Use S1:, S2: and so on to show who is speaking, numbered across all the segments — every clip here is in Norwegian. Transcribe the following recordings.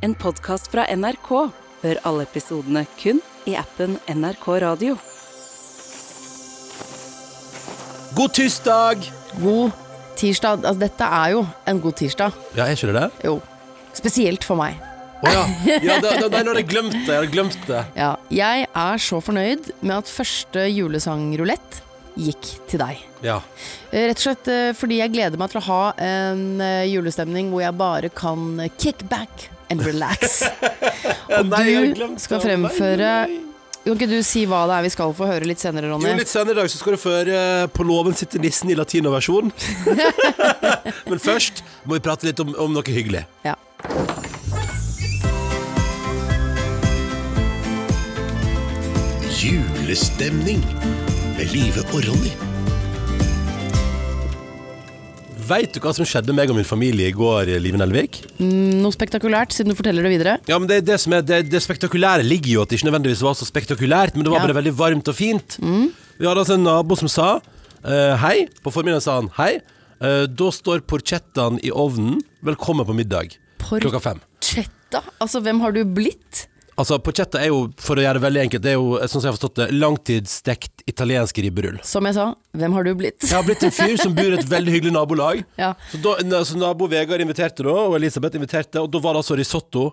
S1: En podkast fra NRK. Hør alle episodene kun i appen NRK Radio.
S2: God tirsdag!
S3: God tirsdag. Altså, dette er jo en god tirsdag.
S2: Ja, er ikke det det?
S3: Jo. Spesielt for meg.
S2: Å ja. ja det, det, nei, nå hadde jeg glemt det. Jeg glemt det.
S3: Ja, jeg er så fornøyd med at første julesangrulett gikk til deg.
S2: Ja.
S3: Eh, Rett og slett eh, fordi jeg gleder meg til å ha en eh, julestemning hvor jeg bare kan kick back and relax. Og
S2: Nei,
S3: du skal fremføre. Kan ikke du si hva det er vi skal få høre litt senere,
S2: Jo,
S3: Ronny?
S2: litt senere i dag så skal du få høre På låven sitter nissen i latinoversjon. Men først må vi prate litt om, om noe hyggelig.
S3: Ja.
S4: Julestemning med Live og Ronny.
S2: Veit du hva som skjedde meg og min familie i går, Live Nelvik?
S3: Noe spektakulært, siden du forteller det videre?
S2: Ja, men det, det, som er, det, det spektakulære ligger jo at det ikke nødvendigvis var så spektakulært, men det var
S3: Ja.
S2: bare veldig varmt og fint. Vi hadde altså en nabo som sa uh, hei. På formiddagen sa han hei. Uh, da står porchettaen i ovnen. Velkommen på middag. Klokka fem.
S3: Porchetta? Altså, hvem har du blitt?
S2: Altså, Pochetta er jo, for å gjøre det veldig enkelt, det er jo, sånn som jeg har forstått det, langtidsstekt italiensk ribberull.
S3: Som jeg sa, hvem har du blitt?
S2: Jeg har blitt en fyr som bor i et veldig hyggelig nabolag.
S3: Ja.
S2: Så, da, så nabo Vegard inviterte da, og Elisabeth inviterte, og da var det altså risotto.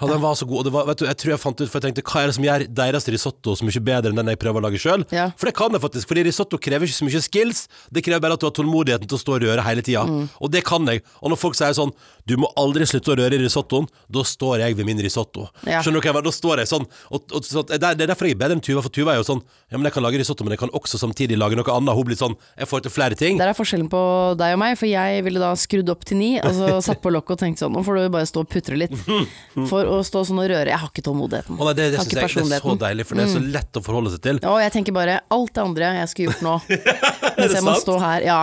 S2: Ja, den var så god. Var, vet du, jeg tror jeg fant ut, for jeg tenkte, hva er det som gjør deres risotto så mye bedre enn den jeg prøver å lage sjøl?
S3: Ja.
S2: For det kan jeg faktisk, fordi risotto krever ikke så mye skills. Det krever bare at du har tålmodigheten til å stå og røre hele tida.
S3: Mm.
S2: Og det kan jeg. Og når folk sier sånn, du må aldri slutte å røre i risottoen, da står jeg ved min risotto.
S3: Ja.
S2: Skjønner du hva? Da står jeg sånn. Og, og, så, det er er derfor jeg er bedre enn Tuva, for Tuva er jo sånn, ja, men jeg kan lage risotto, men jeg kan også samtidig lage noe annet. Hun blir sånn, jeg får til flere ting.
S3: Der er forskjellen på deg og meg, for jeg ville da skrudd opp til ni, og så satt på lokket og tenkt sånn, nå får du bare stå og putre litt. For å stå sånn og røre, jeg har ikke tålmodigheten.
S2: Å nei, det, det,
S3: syns
S2: jeg, det er så deilig, for det er så lett å forholde seg til.
S3: Og jeg tenker bare, alt det andre jeg skulle gjort nå, mens jeg må stå her, ja,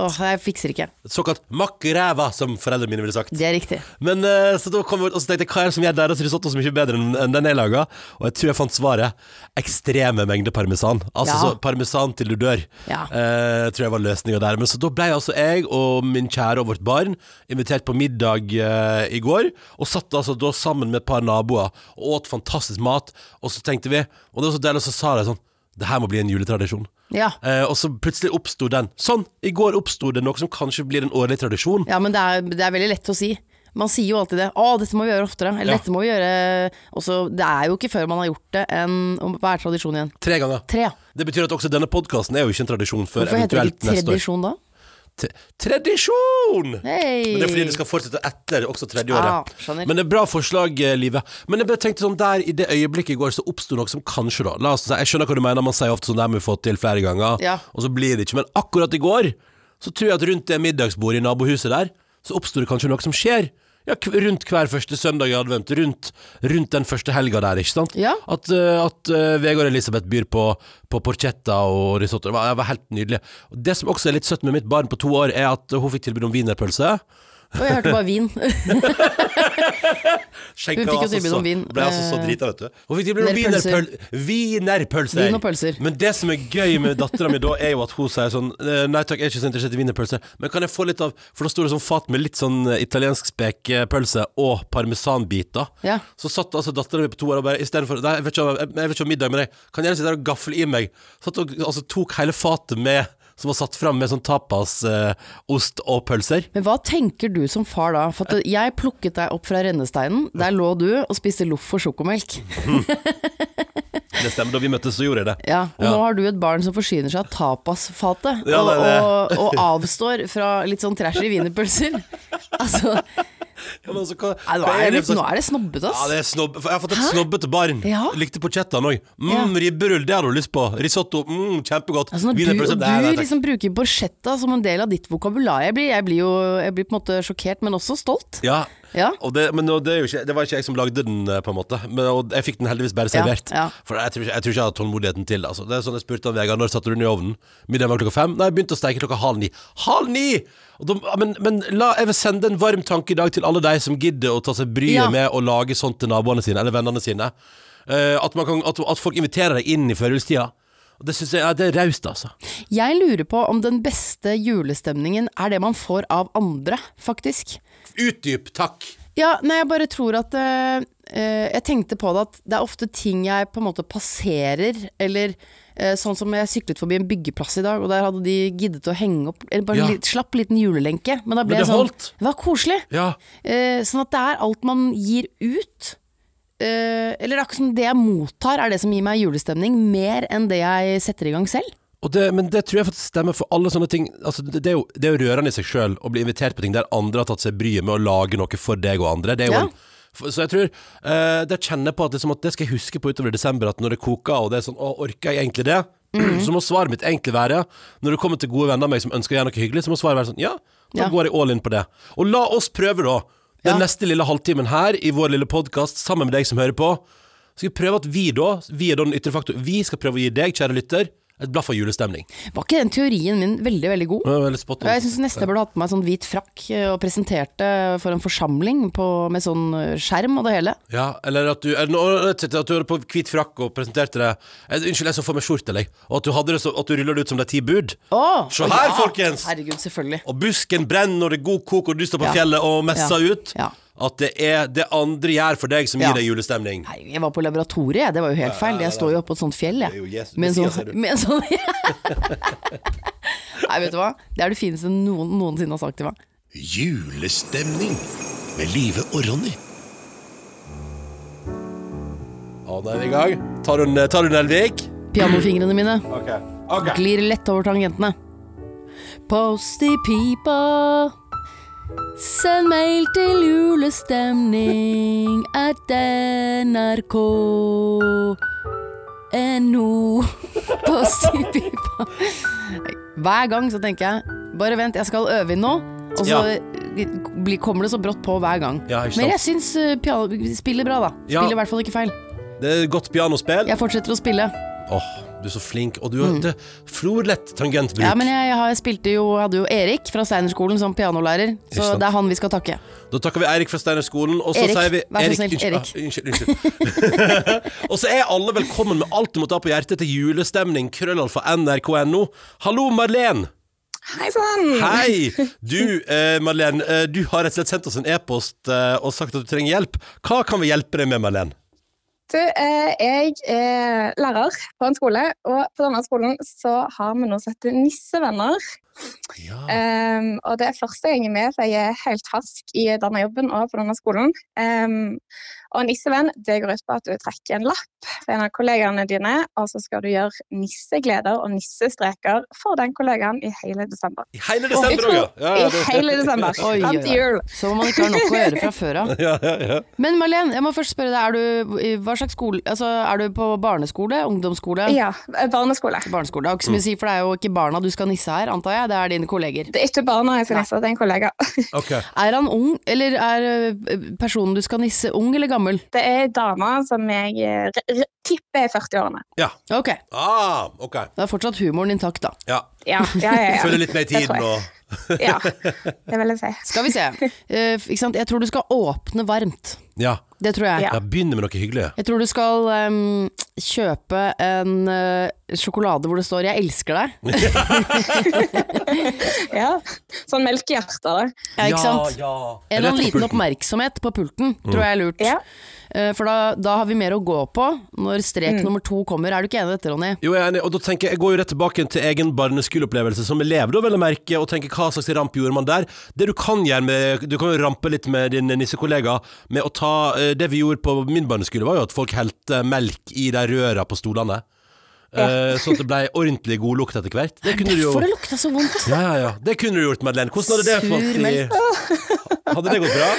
S3: åh, jeg fikser ikke.
S2: Såkalt makk som foreldrene mine ville sagt.
S3: Det er riktig.
S2: Men eh, så da kom jeg, og så tenkte jeg, hva er det som gjør deres risotto så mye bedre enn enn den jeg laga? Og jeg tror jeg fant svaret. Ekstreme mengder parmesan. Altså
S3: Ja.
S2: så parmesan til du dør.
S3: Ja.
S2: Eh, tror jeg var løsninga der. Men så da ble altså jeg og min kjære og vårt barn invitert på middag eh, i går. Og satt altså da sammen med et par naboer og åt fantastisk mat. Og så tenkte vi, og det var så deilig, så sa de sånn Det her må bli en juletradisjon.
S3: Ja.
S2: Eh, og så plutselig oppsto den. Sånn! I går oppsto det noe som kanskje blir en årlig tradisjon.
S3: Ja, men det er, det er veldig lett å si. Man sier jo alltid det. 'Å, dette må vi gjøre oftere'. Eller
S2: Ja.
S3: 'dette må vi gjøre også, Det er jo ikke før man har gjort det enn Hva er tradisjon igjen?
S2: Tre ganger.
S3: Tre.
S2: Det betyr at også denne podkasten er jo ikke en tradisjon før
S3: Hvorfor heter det ikke tradisjon da?
S2: Tradisjon!
S3: Hey.
S2: Men det er fordi det skal fortsette etter også tredjeåret.
S3: Ah.
S2: Men det er bra forslag, eh, Live. Men jeg bare tenkte sånn der i det øyeblikket i går så oppsto noe som kanskje, da La oss si, Jeg skjønner hva du mener, man sier ofte sånn der må vi få til flere ganger,
S3: Ja.
S2: og så blir det ikke. Men akkurat i går så tror jeg at rundt det middagsbordet i nabohuset der, så oppsto det kanskje noe som skjer. Ja, rundt hver første søndag i advent, rundt, rundt den første helga der, ikke sant?
S3: Ja.
S2: At, uh, at uh, Vegard Elisabeth byr på, på porchetta og risotto. Det var, det var helt nydelig. Det som også er litt søtt med mitt barn på to år, er at hun fikk tilbud om wienerpølse.
S3: Og jeg hørte bare vin.
S2: Skjenka
S3: fikk jo
S2: altså
S3: tilbud
S2: så-
S3: om vin.
S2: Ble altså så
S3: Eh,
S2: drita, vet du. Hun fikk tilbud om
S3: Wienerpølser.
S2: wienerpøl- wienerpølser.
S3: Vin og pølser.
S2: Men det som er gøy med dattera mi da, er jo at hun sier sånn eh, Nei takk, jeg er ikke så interessert i wienerpølse, men kan jeg få litt av For da sto det sånn fat med litt sånn eh, italiensk spekepølse og parmesanbiter.
S3: Ja.
S2: Så satt altså dattera mi på to år og bare istedenfor Nei, jeg vet ikke om- jeg, jeg vet ikke om middag med deg, kan jeg gjerne sitte der og gafle i meg? Satt og altså, tok hele fatet med som var satt fram med sånn tapas, eh, ost og pølser.
S3: Men hva tenker du som far da? For jeg plukket deg opp fra rennesteinen. Der lå du og spiste loff og sjokomelk.
S2: Det stemmer, da vi møttes så gjorde jeg det.
S3: Ja, og
S2: Ja.
S3: nå har du et barn som forsyner seg av tapasfatet.
S2: Ja,
S3: og, og, og avstår fra litt sånn trashy wienerpølser. Altså,
S2: Ja, men altså, hva,
S3: nei, nå,
S2: hva
S3: er det,
S2: det
S3: nå er det snobbete,
S2: Ja, det er snobb, for jeg har fått et snobbete barn.
S3: Ja.
S2: Likte porchettaen òg. Mm, Ribberull, det har du lyst på. Risotto, mm, kjempegodt.
S3: Altså når du,
S2: Wienerpølse,
S3: og du
S2: takk.
S3: liksom bruker borchetta som en del av ditt vokabular. Jeg blir, jeg blir jo jeg blir på en måte sjokkert, men også stolt.
S2: Ja.
S3: Ja.
S2: Og det, men det, ikke, det var ikke jeg som lagde den, eh, på en måte. Men, og jeg fikk den heldigvis bare servert.
S3: ja.
S2: For jeg tror, ikke, jeg tror ikke jeg hadde tålmodigheten til. Altså. Det er sånn jeg spurte Vegard når satte du den i ovnen. Middagen var klokka fem. Nei, jeg begynte å steike klokka halv ni. Halv ni! Da, men men la, jeg vil sende en varm tanke i dag til alle de som gidder å ta seg bryet
S3: Ja.
S2: med å lage sånt til naboene sine, eller vennene sine. Uh, at, man kan, at, at folk inviterer deg inn i førjulstida. Det synes jeg ja, det er raust, altså.
S3: Jeg lurer på om den beste julestemningen er det man får av andre, faktisk.
S2: Utdyp, takk.
S3: Ja, nei, jeg bare tror at eh, Jeg tenkte på det at det er ofte ting jeg på en måte passerer, eller uh, sånn som jeg syklet forbi en byggeplass i dag, og der hadde de giddet å henge opp Eller bare
S2: Ja.
S3: litt, slapp liten julelenke. Men da ble
S2: Men det
S3: sånn
S2: holdt.
S3: Det var koselig.
S2: Ja.
S3: Uh, sånn at det er alt man gir ut. Eller akkurat som det jeg mottar, er det som gir meg julestemning, mer enn det jeg setter i gang selv.
S2: Det, men det tror jeg faktisk stemmer for alle sånne ting. Altså, det, det, er jo, det er jo rørende i seg sjøl å bli invitert på ting der andre har tatt seg bryet med å lage noe for deg og andre. Det er jo
S3: Ja.
S2: en, så jeg tror uh, Det kjenner jeg på at, liksom, at det skal jeg huske på utover i desember, at når det koker og det er sånn Å, orker jeg egentlig det?
S3: Mhm.
S2: Så må svaret mitt egentlig være Når det kommer til gode venner av meg som ønsker å gjøre noe hyggelig, så må svaret være sånn Ja, da
S3: Ja.
S2: går jeg all in på det. Og la oss prøve, da. Den
S3: Ja.
S2: neste lille halvtimen her i vår lille podkast sammen med deg som hører på. Skal vi prøve at vi da, vi er da den ytre faktor, vi skal prøve å gi deg, kjære lytter, et blaff av julestemning.
S3: Var ikke den teorien min veldig, veldig god?
S2: Veldig spot.
S3: Jeg syns neste jeg burde hatt på meg sånn hvit frakk eh, og presenterte for en forsamling på, med sånn eh, skjerm og det hele.
S2: Ja, eller at du, eller, at du hadde på hvit frakk og presenterte det eh, Unnskyld, jeg så for meg skjorte, eller? Og at du, hadde det så, at du ruller det ut som de ti bud.
S3: Oh,
S2: Se her,
S3: ja.
S2: folkens!
S3: Herregud, selvfølgelig.
S2: Og busken brenner, og det er god kok, og du står på
S3: Ja.
S2: fjellet og messer
S3: Ja.
S2: ut.
S3: Ja.
S2: At det er det andre gjør for deg som
S3: Ja.
S2: gir deg julestemning.
S3: Nei, jeg var på laboratoriet, det var jo helt feil. Jeg står jo oppå et sånt fjell, jeg.
S2: Jesus
S3: Med en sånn,
S2: du.
S3: med en sånn Nei, vet du hva. Det er det fineste noen noensinne har sagt til meg.
S4: Julestemning med Live og Ronny.
S2: Ja, da er vi i gang. Tar du den, tar du den Elvik?
S3: Pianofingrene mine
S2: okay. Okay.
S3: glir lett over tangentene. Post i pipa. Send mail til julestemning at nrk no på sypipa. Hver gang så tenker jeg bare vent, jeg skal øve inn nå. Og så blir- kommer det så brått på hver gang.
S2: Ja.
S3: Men jeg syns uh, piano spiller bra, da.
S2: Ja.
S3: Spiller i hvert fall ikke feil.
S2: Det er godt pianospill.
S3: Jeg fortsetter å spille.
S2: Åh, du er så flink. Og du har det florlett tangentbruk.
S3: Mm. Ja, men jeg, jeg, har- jeg spilte jo, hadde jo Erik fra Steinerskolen som pianolærer, så det er han vi skal takke.
S2: Da takker vi Eirik fra Steinerskolen, og så
S3: Erik,
S2: sier vi
S3: vær så snill,
S2: Erik. ah, unnskyld, unnskyld. og så er alle velkommen med alt du måtte ha på hjertet til julestemning, krøllalfa nrk.no. Hallo, Marlen!
S5: Hei sann!
S2: Hei! Du, eh, Marlen, eh, du har rett og slett sendt oss en e-post eh, og sagt at du trenger hjelp. Hva kan vi hjelpe deg med, Marlen?
S5: Du, eh, jeg er lærer på en skole, og på denne skolen så har vi nå sett nissevenner.
S2: Ja.
S5: Um, og det er første gang jeg er med, for jeg er helt fersk i denne jobben og på denne skolen. Um, og nissevenn, det går ut på at du trekker en lapp for en av kollegaene dine, og så skal du gjøre nissegleder og nissestreker for den kollegaen i hele desember.
S2: I hele desember òg, ja. Ja,
S5: I hele desember,
S3: Oi,
S5: fram til jul.
S3: Så man ikke har nok å gjøre fra før av.
S2: ja, ja, ja.
S3: Men Marlen, jeg må først spørre deg, er du, hva slags skole, altså, er du på barneskole, ungdomsskole?
S5: Ja, barneskole.
S3: Barneskole. Det har ikke så mye å si, for det er jo ikke barna du skal nisse her, antar jeg. Det er dine kolleger.
S5: Det er ikke barna jeg skal nisse, det er en kollega.
S2: Okay.
S3: Er han ung, eller er personen du skal nisse ung eller gammel?
S5: Det er ei dame som jeg eh, r- r- tipper er 40-årene.
S2: Ja.
S3: Ok,
S2: Ah, ok.
S3: da er fortsatt humoren intakt, da.
S2: Ja.
S5: Ja, ja, ja. ja.
S2: Følger litt med i tiden
S5: jeg.
S2: og
S5: Ja, det vil jeg si.
S3: Skal vi se. Uh, ikke sant? Jeg tror du skal åpne varmt.
S2: Ja.
S3: Det tror jeg.
S5: Ja.
S2: ja. Begynne med noe hyggelig.
S3: Jeg tror du skal um, kjøpe en uh, sjokolade hvor det står 'jeg elsker deg'.
S5: Ja. Sånn melkehjerte, da.
S3: Ja, ikke sant?
S2: ja.
S3: En eller annen
S2: Rett på
S3: liten oppmerksomhet på pulten tror jeg er lurt.
S5: Ja.
S3: Uh, For da, da har vi mer å gå på når strek
S5: Mm.
S3: nummer to kommer. Er du ikke enig i dette, Ronny?
S2: Jo, jeg er enig, og da tenker jeg, jeg går jo rett tilbake til egen barneskoleopplevelse som elev, da vil jeg merke, og tenker hva slags ramp gjorde man der. Det du kan gjøre med, du kan jo rampe litt med din nissekollega med å ta, eh, det vi gjorde på min barneskole var jo at folk helte melk i de røra på stolene. Eh, sånn at det ble ordentlig god lukt etter hvert. Det kunne du jo
S3: det lukta så vondt.
S2: Ja, ja, ja. Det kunne du gjort, Madeleine. Hvordan hadde det fått i. Hadde det gått bra?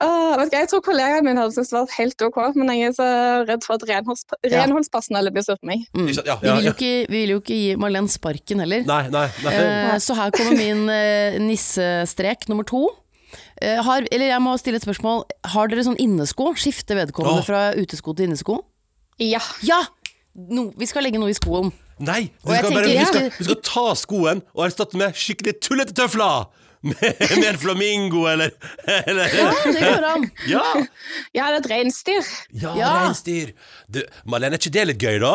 S5: Åh, vet du, jeg tror kollegaen min hadde syntes det var helt ok, men jeg er så redd for at renholds
S3: Ja.
S5: renholdspersonellet blir sur på meg.
S3: Mm.
S2: Ja, ja, Ja,
S3: Vi
S2: ja,
S3: vil jo ikke, vi vil jo ikke gi Marlen sparken heller.
S2: Nei, nei. nei.
S3: Uh, så her kommer min uh, nissestrek nummer to. Eh, har, eller jeg må stille et spørsmål. Har dere sånn innesko? Skifter vedkommende
S2: Åh.
S3: fra utesko til innesko?
S5: Ja.
S3: Ja! No, vi skal legge noe i skoen.
S2: Nei, du
S3: Og jeg
S2: skal, bare,
S3: tenker,
S2: du,
S3: ja.
S2: skal, du skal ta skoen og erstatte med skikkelig tullete tøfler! Med, med en flamingo, eller, eller
S3: Ja, det går an.
S2: Ja!
S5: ja, det er et reinsdyr.
S2: Ja,
S3: Ja.
S2: reinsdyr. Du, Marlene, er ikke det litt gøy, da?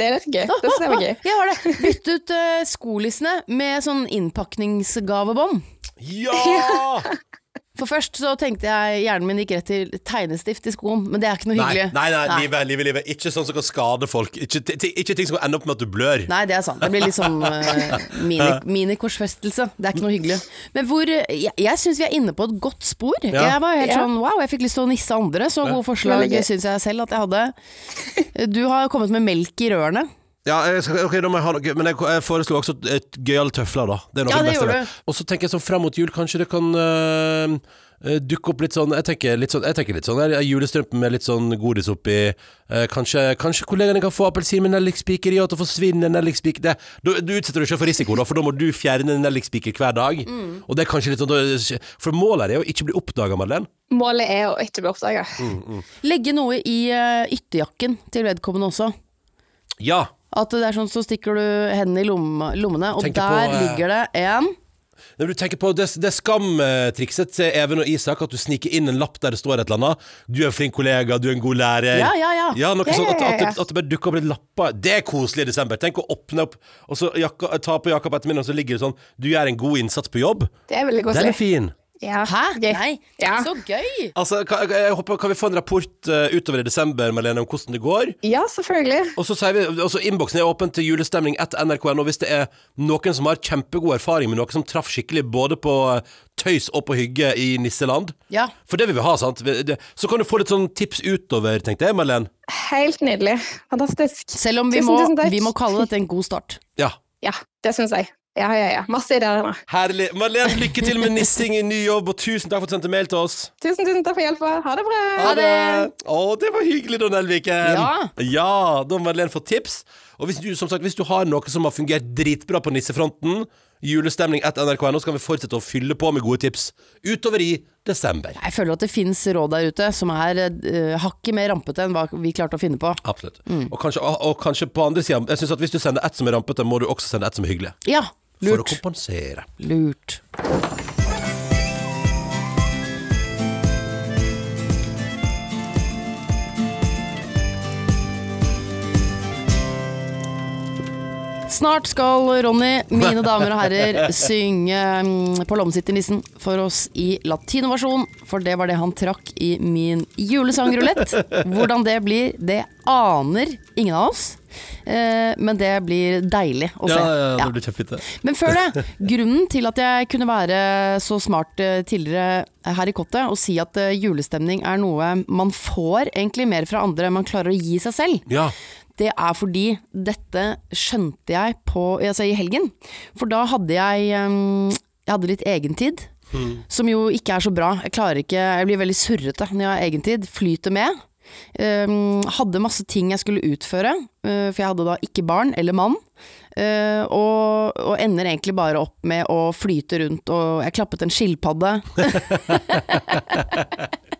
S5: Det er litt gøy. Det synes jeg var gøy.
S3: Jeg har det. Bytt ut uh, skolissene med sånn innpakningsgavebånd.
S2: Ja!
S3: For først så tenkte jeg hjernen min gikk rett til tegnestift i skoen, men det er ikke noe
S2: Nei,
S3: hyggelig.
S2: nei, nei, livet, livet, livet. Ikke sånn som kan skade folk. Ikke, ikke ting som kan ende opp med at du blør.
S3: Nei, det er sant. Det blir litt sånn uh, mini- minikorsfestelse. det er ikke noe hyggelig. Men hvor Jeg, jeg syns vi er inne på et godt spor.
S2: Ja.
S3: Jeg var helt
S5: Ja.
S3: sånn wow, jeg fikk lyst til å nisse andre. Så gode forslag syns jeg selv at jeg hadde. Du har kommet med melk i rørene.
S2: Ja, jeg skal, ok, da må jeg ha noe Men jeg, jeg foreslo også et gøyale tøfler, da. Det er noe
S3: Ja,
S2: av det beste.
S3: gjorde
S2: vet. Og så tenker jeg sånn frem mot jul, kanskje det kan øh, øh, dukke opp litt sånn Jeg tenker litt sånn, jeg tenker litt sånn her, julestrømpe med litt sånn godis oppi. Eh, kanskje, kanskje kollegaene kan få appelsin med nellikspiker i, og at det forsvinner nellikspiker det, du, du utsetter deg selv for risiko, da, for da må du fjerne nellikspiker hver dag.
S3: Mm.
S2: Og det er kanskje litt sånn da- For målet er jo ikke bli oppdaga, Madeleine.
S5: Målet er å ikke bli oppdaga.
S3: Legge noe i uh, ytterjakken til vedkommende også.
S2: Ja.
S3: At det er sånn så stikker du hendene i lomme, lommene, og
S2: Tenker på,
S3: der
S2: eh,
S3: ligger det en
S2: Når du tenker på det, det skamtrikset til Even og Isak, at du sniker inn en lapp der det står et eller annet. Du er en flink kollega, du er en god lærer.
S3: Ja, ja, ja.
S2: Ja, noe
S5: Ja,
S2: sånt, at,
S5: ja,
S2: at,
S5: ja.
S2: det, at det bare dukker opp litt lapper. Det er koselig i desember. Tenk å åpne opp, og så jakka, ta på jakka på ettermiddagen, og så ligger det sånn Du gjør en god innsats på jobb.
S5: Det er veldig
S2: Den er
S5: koselig.
S2: fin.
S5: Ja,
S3: Hæ?
S5: gøy.
S3: Nei,
S5: Ja.
S3: så gøy!
S2: Altså, kan, jeg håper, kan vi få en rapport uh, utover i desember, Malene, om hvordan det går?
S5: ja, selvfølgelig.
S2: Og så sier vi, altså Innboksen er åpen til julestemning etter nrk.no hvis det er noen som har kjempegod erfaring med noe som traff skikkelig både på eh, tøys og på hygge i nisseland.
S3: Ja.
S2: For det vil vi ha, sant? Så kan du få litt sånn tips utover, tenkte jeg, Marlene
S5: Helt nydelig. Fantastisk.
S3: Selv om vi,
S5: Tusen,
S3: må,
S5: tusen takk.
S3: vi må kalle dette en god start.
S2: Ja.
S5: Ja, det syns jeg. Ja, ja, ja. Masse ideer nå.
S2: Herlig. Marlene, lykke til med nissing i ny jobb, og tusen takk for at du sendte mail til oss.
S5: Tusen, tusen takk for hjelpa. Ha det bra.
S3: Ha det.
S2: Å, det var hyggelig, Don Elviken.
S3: Ja.
S2: ja, da har Marlene fått tips. Og hvis du, som sagt, hvis du har noe som har fungert dritbra på nissefronten, julestemning etter nrk.no, så kan vi fortsette å fylle på med gode tips utover i desember.
S3: Jeg føler at det fins råd der ute som er uh, hakket mer rampete enn hva vi klarte å finne på.
S2: Absolutt. Og, kanskje, og, og kanskje på andre sida Jeg synes at Hvis du sender ett som er rampete, må du også sende ett som er hyggelig.
S3: Ja, lurt.
S2: For å kompensere.
S3: Lurt. Snart skal Ronny, mine damer og herrer, synge mm, på nissen for oss i latinoversjon. For det var det han trakk i min julesangrulett. Hvordan det blir, det aner ingen av oss. Eh, men det blir deilig å se. Ja.
S2: det blir kjempefint, det.
S3: Men før det, grunnen til at jeg kunne være så smart eh, tidligere her i kottet og si at eh, julestemning er noe man får egentlig mer fra andre enn man klarer å gi seg selv,
S2: Ja.
S3: Det er fordi dette skjønte jeg på, altså i helgen. For da hadde jeg, um, jeg hadde litt egentid, som jo ikke er så bra. Jeg klarer ikke, jeg blir veldig surrete når jeg har egentid. Flyter med. Um, hadde masse ting jeg skulle utføre, uh, for jeg hadde da ikke barn eller mann. Uh, og, og ender egentlig bare opp med å flyte rundt, og jeg klappet en skilpadde.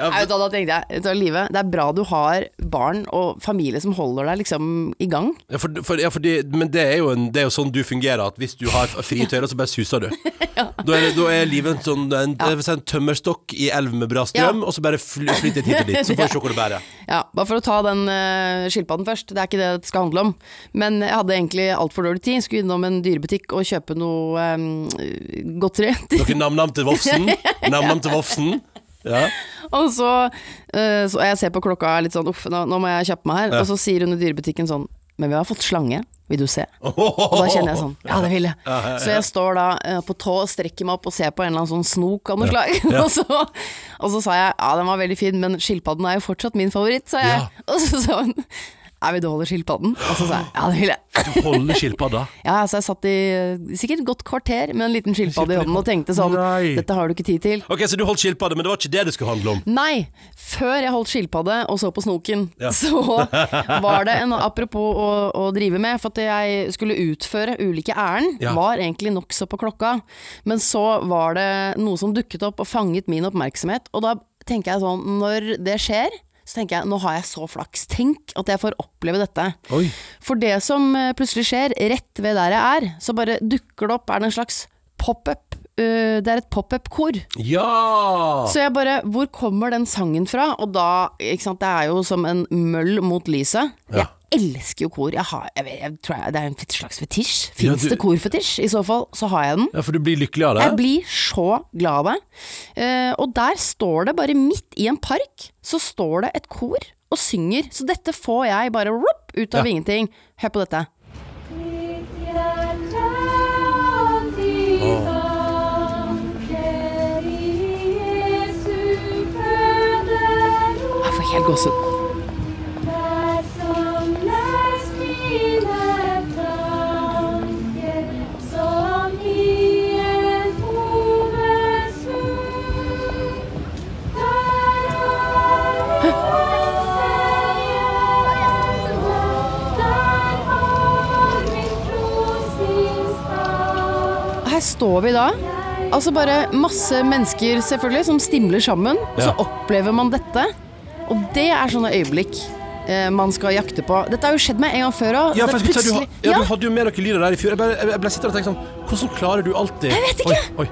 S3: Nei, da, da tenkte jeg, Live, det er bra du har barn og familie som holder deg liksom i gang.
S2: Ja, for, for, ja, fordi, men det er, jo en, det er jo sånn du fungerer, at hvis du har frie tøyler, så bare suser du. Da er, da er livet en, sånn, en, en tømmerstokk i elv med bra strøm, og så bare fly, flytter hit og dit. Så får du se hvor det bærer.
S3: Ja, Bare for å ta den uh, skilpadden først, det er ikke det det skal handle om. Men jeg hadde egentlig altfor dårlig tid. Skulle innom en dyrebutikk og kjøpe noe um, godteri.
S2: Noe nam-nam til Vofsen. Nam-nam til Vofsen. Ja.
S3: og så, uh, så jeg ser på klokka litt sånn uff, nå, nå må jeg kjappe meg her.
S2: Ja.
S3: Og så sier hun i dyrebutikken sånn Men vi har fått slange, vil du se? Og da kjenner jeg sånn Ja, det vil jeg. Så jeg står da uh, på tå og strekker meg opp og ser på en eller annen sånn snok av noe slag. og, så, og så sa jeg ja, den var veldig fin, men skilpadden er jo fortsatt min favoritt, sa jeg.
S2: Ja.
S3: Og så sa hun ja, vil du holde skilpadden? Og så sa jeg ja, det vil jeg.
S2: Du holder skilpadda.
S3: Ja, så jeg satt i sikkert et godt kvarter med en liten skilpadde i hånden og tenkte sånn
S2: Nei.
S3: Dette har du ikke tid til.
S2: Ok, Så du holdt skilpadde, men det var ikke det det skulle handle om.
S3: Nei, før jeg holdt skilpadde og så på snoken,
S2: Ja.
S3: så var det en apropos å, å drive med, for at jeg skulle utføre ulike ærend,
S2: Ja.
S3: var egentlig nokså på klokka. Men så var det noe som dukket opp og fanget min oppmerksomhet, og da tenker jeg sånn, når det skjer, så tenker jeg nå har jeg så flaks. Tenk at jeg får oppleve dette.
S2: Oi.
S3: For det som eh, plutselig skjer, rett ved der jeg er, så bare dukker det opp, er det en slags pop-up det er et pop-up-kor.
S2: Ja!
S3: Så jeg bare Hvor kommer den sangen fra? Og da, ikke sant, det er jo som en møll mot lyset.
S2: Ja.
S3: Jeg elsker jo kor. Jeg, har, jeg, vet, jeg tror Det er en slags fetisj.
S2: Ja,
S3: Fins
S2: du-
S3: det korfetisj? I så fall så har jeg den.
S2: Ja, for du blir lykkelig av det?
S3: Jeg blir så glad av det. Uh, og der står det, bare midt i en park, så står det et kor og synger. Så dette får jeg bare whoop, ut av
S2: Ja.
S3: ingenting. Hør på dette. Helt gåsehud. Her står vi da. Altså bare masse mennesker selvfølgelig som stimler sammen. Ja. så opplever man dette. Og det er sånne øyeblikk eh, man skal jakte på. Dette har jo skjedd meg en gang før òg.
S2: Ja, si, du, ja, du hadde jo med noen lyder der i fjor. Jeg, ble, jeg ble sittende og tenke sånn Hvordan klarer du alltid Jeg
S3: vet ikke.
S2: Oi, oi.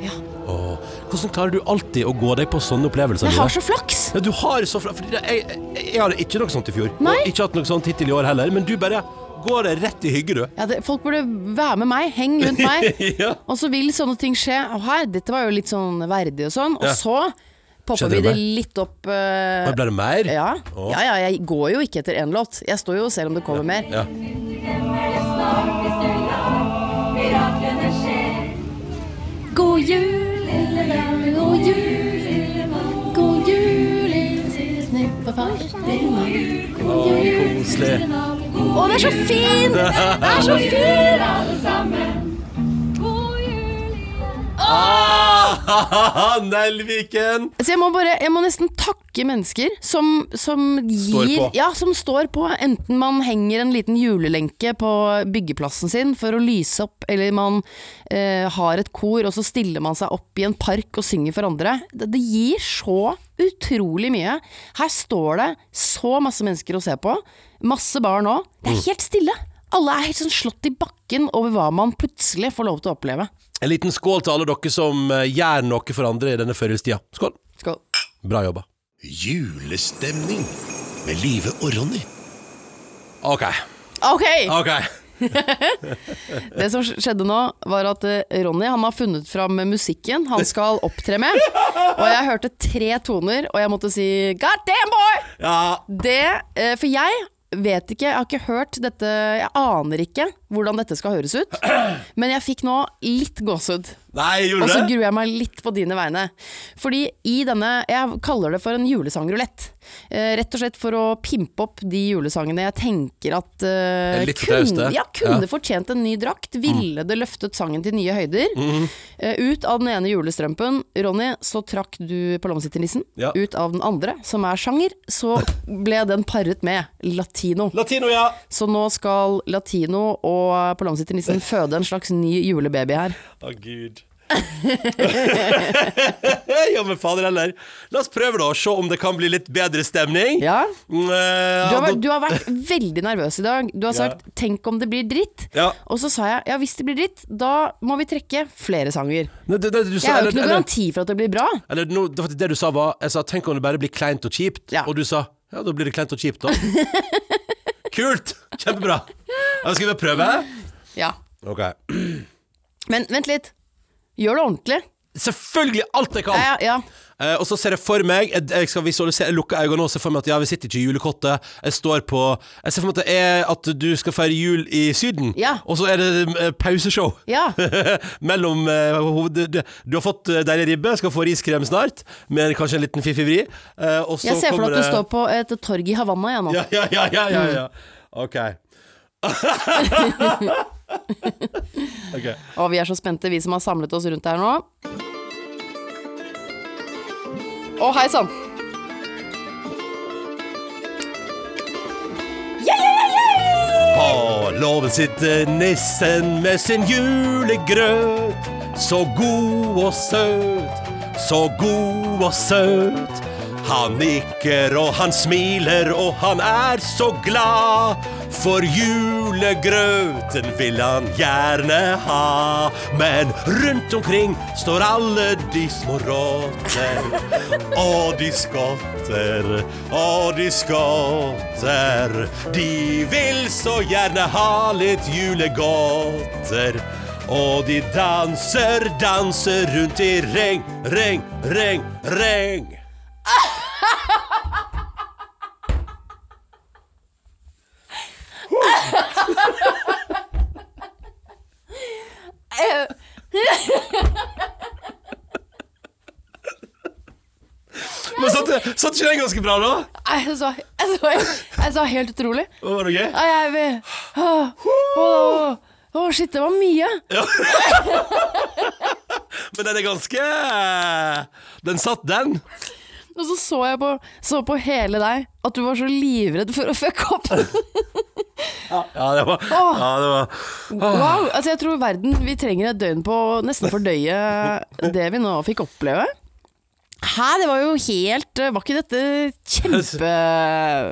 S3: Ja.
S2: Åh, hvordan klarer du alltid å gå deg på sånne opplevelser?
S3: Jeg har så flaks.
S2: Ja, du har så flaks jeg, jeg, jeg hadde ikke noe sånt i fjor.
S3: Nei.
S2: Og ikke hatt noe sånt hittil i år heller. Men du bare går det rett i hygge, du.
S3: Ja, det, folk burde være med meg, henge rundt meg.
S2: ja.
S3: Og så vil sånne ting skje. Og her, dette var jo litt sånn verdig og sånn. Og så popper vi
S2: det
S3: litt opp uh,
S2: Blir ble det mer?
S3: ja. Ja, ja, jeg går jo ikke etter én låt. Jeg står jo og ser om det kommer mer.
S2: Ja.
S3: God jul, lille mann, god jul, god jul,
S2: Koselig.
S3: Å, det er så fint! Det er så fint!
S2: Ah, Nelviken!
S3: Så jeg må bare, jeg må nesten takke mennesker som, som
S2: Står
S3: gir
S2: på.
S3: Ja, som står på. Enten man henger en liten julelenke på byggeplassen sin for å lyse opp, eller man eh, har et kor, og så stiller man seg opp i en park og synger for andre. Det, det gir så utrolig mye. Her står det så masse mennesker å se på. Masse barn òg. Det
S2: Mm.
S3: er helt stille. Alle er helt sånn slått i bakken over hva man plutselig får lov til å oppleve.
S2: En liten skål til alle dere som eh, gjør noe for andre i denne førjulstida. Skål.
S3: Skål.
S2: Bra jobba.
S4: Julestemning med Live og Ronny.
S2: Ok.
S3: Ok!
S2: ok
S3: Det som skjedde nå, var at eh, Ronny han har funnet fram musikken han skal opptre med. Og jeg hørte tre toner, og jeg måtte si 'God damn boy!'
S2: Ja.
S3: Det, eh, For jeg vet ikke, jeg har ikke hørt dette Jeg aner ikke hvordan dette skal høres ut. Men jeg fikk nå litt gåsehud. Og så gruer jeg meg litt på dine vegne. Fordi i denne Jeg kaller det for en julesangrulett. Eh, rett og slett for å pimpe opp de julesangene jeg tenker at eh, kunne, ja, kunne
S2: Ja. Mm.
S3: fortjent en ny drakt. Ville det løftet sangen til nye høyder.
S2: Mm.
S3: Eh, ut av den ene julestrømpen, Ronny, så trakk du Palommesitternissen.
S2: Ja.
S3: Ut av den andre, som er sjanger, så ble den paret med latino.
S2: Latino, ja.
S3: Så nå skal latino og Palommesitternissen føde en slags ny julebaby her.
S2: Å, gud. ja, men fader heller. La oss prøve da å se om det kan bli litt bedre stemning.
S3: Ja.
S2: Mm, eh,
S3: Du har, vært, du har vært veldig nervøs i dag. Du har
S2: Ja.
S3: sagt 'tenk om det blir dritt'.
S2: Ja.
S3: Og så sa jeg ja, hvis det blir dritt, da må vi trekke flere sanger.
S2: Ne, det, det, du
S3: Jeg har jo ikke
S2: noen
S3: garanti for at det blir bra.
S2: eller no, det, det du sa var Jeg sa 'tenk om det bare blir kleint og kjipt',
S3: Ja.
S2: og du sa 'ja, da blir det kleint og kjipt', da. Kult! Kjempebra. Da skal vi prøve.
S3: Ja.
S2: Ok.
S3: Men vent litt. Gjør det ordentlig.
S2: Selvfølgelig alt jeg kan!
S3: Ja, ja.
S2: Uh, og så ser jeg for meg Jeg, jeg skal visualisere, jeg lukker øynene og ser for meg at ja, vi sitter ikke i julekottet. Jeg står på Jeg ser for meg at det er at du skal feire jul i Syden,
S3: Ja.
S2: og så er det uh, pauseshow.
S3: ja.
S2: Mellom uh, hoved... Du, du har fått eh, deilig ribbe, skal få riskrem snart, med kanskje en liten fiffig vri. Eh,
S3: Jeg ser for meg at du står på et torg i Havanna, jeg nå.
S2: Ja, ja, ja, ja, ja, ja. Ok. ok.
S3: Og vi er så spente, vi som har samlet oss rundt her nå. Å, hei sann.
S2: På låven sitter nissen med sin julegrøt. Så god og søt, så god og søt. Han nikker og han smiler og han er så glad. For julegrøten vil han gjerne ha. Men rundt omkring står alle de små rotter. Og de skotter, og de skotter. De vil så gjerne ha litt julegodter. Og de danser, danser rundt i ring, ring, ring, ring. Men satt, ikke den ganske bra, da?
S3: Nei, jeg sa, jeg sa, jeg sa helt utrolig.
S2: Var det gøy?
S3: Nei, jeg vil Å, å, å, shit, det var mye.
S2: Men den er ganske Den satt, den.
S3: Og så så jeg på, så på hele deg at du var så livredd for å fucke opp.
S2: Ja, det var, ja, det var
S3: Wow, altså Jeg tror verden Vi trenger et døgn på å nesten fordøye det vi nå fikk oppleve. Hæ, det var jo helt Var ikke dette kjempe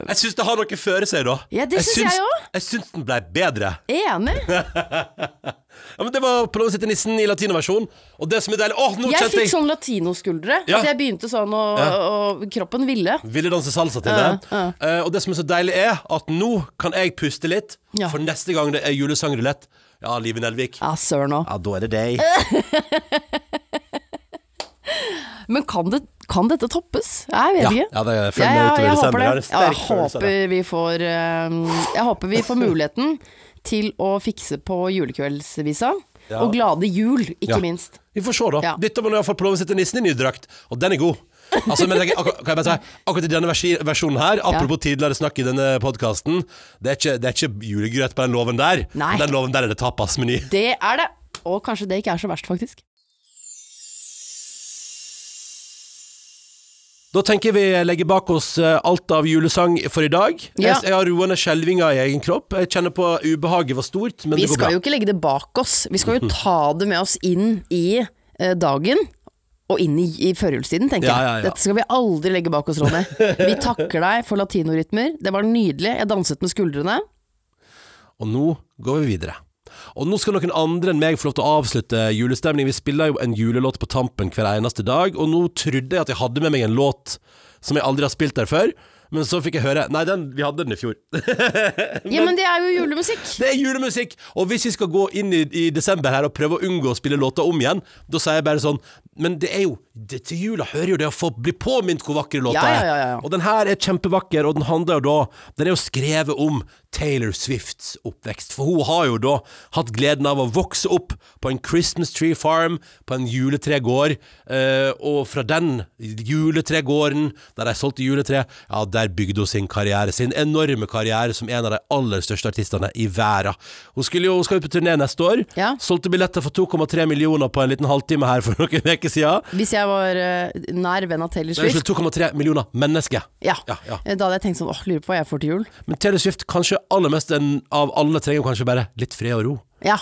S2: Jeg syns det har noe føre seg, da.
S3: Ja, det syns jeg også.
S2: Jeg syns den ble bedre.
S3: Enig?
S2: Ja, men Det var på Låne sitte nissen i latinoversjon. Og det som er deilig Åh, nå
S3: Jeg
S2: kjente
S3: fikk
S2: jeg
S3: sånn latinoskuldre.
S2: Ja.
S3: Altså, jeg begynte sånn, og, og kroppen ville.
S2: Ville danse salsa til
S3: Ja,
S2: det. Uh, og det som er så deilig, er at nå kan jeg puste litt.
S3: Ja.
S2: For neste gang det er julesangrulett, ja, Live Nelvik,
S3: Ja, søren òg.
S2: ja, da er det deg.
S3: Men kan, det, kan dette toppes? Jeg vet
S2: Ja,
S3: ikke.
S2: ja, det følger utover
S3: jeg
S2: desember.
S3: håper det. Jeg håper vi får eh, Jeg håper vi får muligheten til å fikse på julekveldsvisa.
S2: Ja.
S3: Og glade jul, ikke
S2: Ja.
S3: minst.
S2: Vi får se, da.
S3: Ja.
S2: Dette må du iallfall prøve å sette nissen i ny drakt, og den er god. Altså, men jeg, akkur- kan jeg bare si, akkurat i denne versjonen her, apropos tidligere snakk i denne podkasten, det, det er ikke julegrøt på den loven der.
S3: Nei.
S2: Den loven der er det tapasmeny.
S3: Det er det. Og kanskje det ikke er så verst, faktisk.
S2: Da tenker vi legger bak oss eh, alt av julesang for i dag.
S3: Ja.
S2: Jeg, jeg har roende skjelvinger i egen kropp. Jeg kjenner på ubehaget var stort, men
S3: Vi
S2: det går
S3: skal jo ikke legge det bak oss. Vi skal jo ta det med oss inn i eh, dagen. Og inn i, i førjulstiden, tenker
S2: Ja, ja, jeg.
S3: Dette skal vi aldri legge bak oss, Ronny. Vi takker deg for latinorytmer. Det var nydelig. Jeg danset med skuldrene.
S2: Og nå går vi videre. Og nå skal noen andre enn meg få lov til å avslutte julestemning. Vi spiller jo en julelåt på tampen hver eneste dag, og nå trodde jeg at jeg hadde med meg en låt som jeg aldri har spilt der før. Men så fikk jeg høre Nei, den, vi hadde den i fjor.
S3: Ja, men det er jo julemusikk.
S2: Det er julemusikk! Og hvis vi skal gå inn i, i desember her og prøve å unngå å spille låter om igjen, da sier jeg bare sånn Men det er jo det, Til jula hører jo det å få bli påminnet hvor vakre låta
S3: Ja, ja,
S2: er.
S3: ja, ja.
S2: Og den her er kjempevakker, og den handler jo da Den er jo skrevet om Taylor Swifts oppvekst. For hun har jo da hatt gleden av å vokse opp på en Christmas tree farm, på en juletregård, eh, og fra den juletregården der de solgte juletre, ja, der bygde hun sin karriere, sin enorme karriere som en av de aller største artistene i verden. Hun skulle jo hun skal jo på turné neste år. Solgte billetter for 2,3 millioner på en liten halvtime her for noen uker siden.
S3: Hvis jeg var uh, nær venn av Taylor Swift,
S2: 2,3 millioner mennesker.
S3: ja.
S2: Ja, ja.
S3: Eh, da hadde jeg tenkt sånn åh, lurer på hva jeg får til jul.
S2: Men Taylor Swift, kanskje aller mest en av alle, trenger kanskje bare litt fred og ro.
S3: Ja.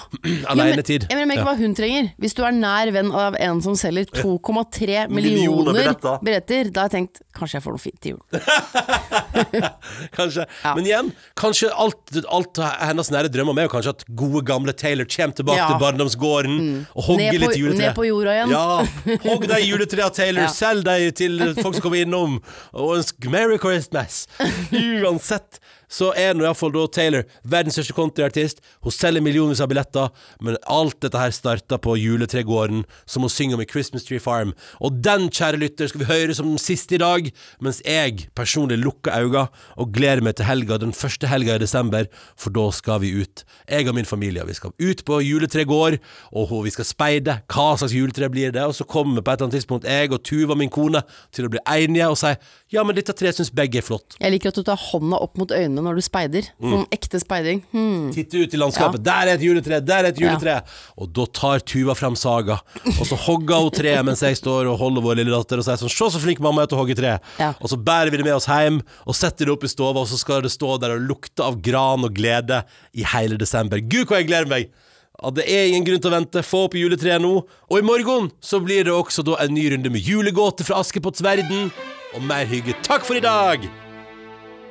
S2: Alenetid.
S3: Ja, jeg mener ikke
S2: Ja.
S3: hva hun trenger. Hvis du er nær venn av en som selger 2,3
S2: Millioner
S3: millioner
S2: billetter.
S3: billetter, da har jeg tenkt kanskje jeg får noe fint til jul.
S2: Kanskje.
S3: Ja.
S2: Men igjen, kanskje alt, alt hennes nære drømmer om er jo kanskje at gode, gamle Taylor kommer tilbake.
S3: Mm.
S2: til barndomsgården og hogger
S3: på-
S2: litt juletre.
S3: ned på jorda igjen.
S2: Ja. Hogg de juletrea, Taylor. Selg de til folk som kommer innom. Og ønsk Merry Christmas. Uansett så er nå iallfall da Taylor verdens største countryartist. Hun selger millioner av billetter, men alt dette her starta på juletregården, som hun synger om i Christmas Tree Farm. Og den, kjære lytter, skal vi høre som den siste i dag, mens jeg personlig lukker øynene og gleder meg til helga, den første helga i desember, for da skal vi ut. Jeg og min familie, vi skal ut på juletregård, og vi skal speide. Hva slags juletre blir det? Og så kommer på et eller annet tidspunkt jeg og Tuva, min kone, til å bli enige og si ja, men dette treet syns begge er flott.
S3: Jeg liker at du tar hånda opp mot øynene når du speider.
S2: Mm.
S3: Sånn ekte speiding. Hmm.
S2: Titte ut i landskapet. Der er et juletre! Der er et juletre! Og da tar Tuva frem saga, og så hogger hun treet mens jeg står og holder vår lille datter og sier sånn Se så flink mamma er til å hogge tre!
S3: Ja.
S2: Og så bærer vi det med oss hjem og setter det opp i stova, og så skal det stå der og lukte av gran og glede i hele desember. Gud, hvor jeg gleder meg! at det er ingen grunn til å vente. Få opp juletreet nå. Og i morgen så blir det også da en ny runde med julegåter fra Askepotts verden, og mer hygge. Takk for i dag!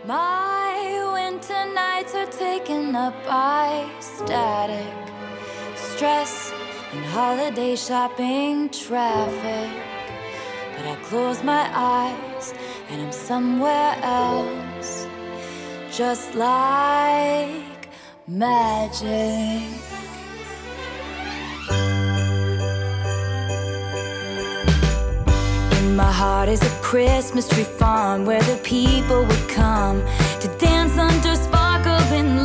S6: Are up by static, stress, and holiday shopping traffic. But I close my eyes and I'm somewhere else, just like magic. my heart is a Christmas tree farm where the people would come to dance under sparkles. lights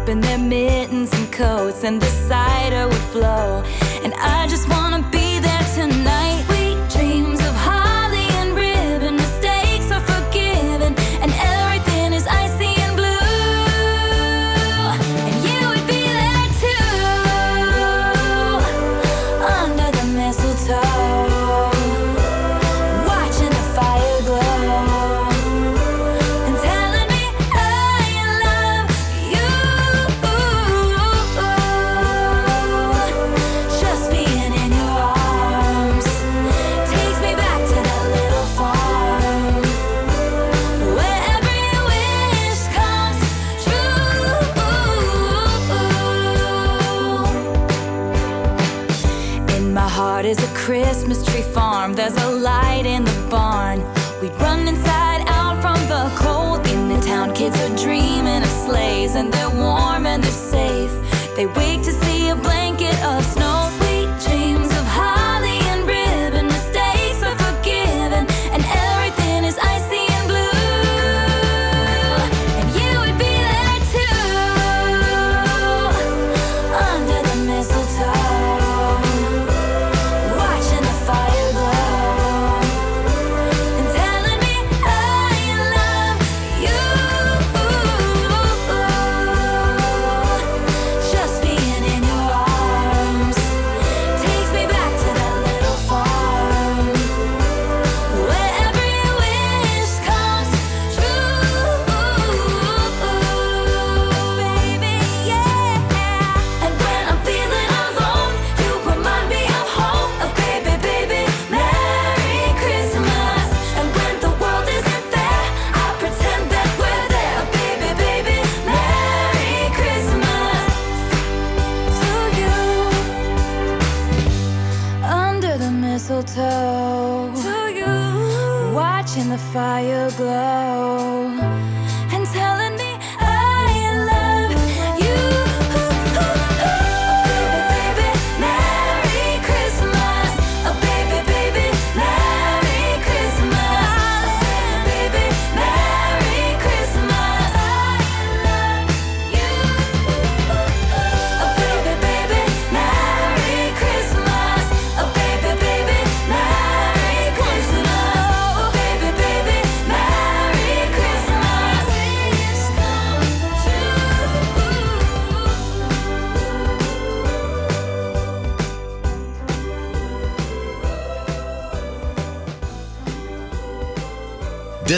S6: up in their mittens and coats, and the cider would flow. And I just wanna be there tonight.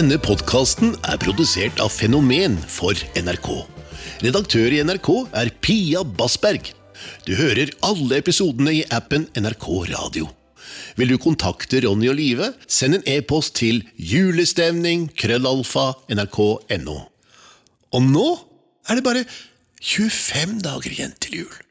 S4: Denne podkasten er produsert av Fenomen for NRK. Redaktør i NRK er Pia Bassberg. Du hører alle episodene i appen NRK Radio. Vil du kontakte Ronny og Live, send en e-post til julestemningkrøllalfa.nrk.no Og nå er det bare 25 dager igjen til jul.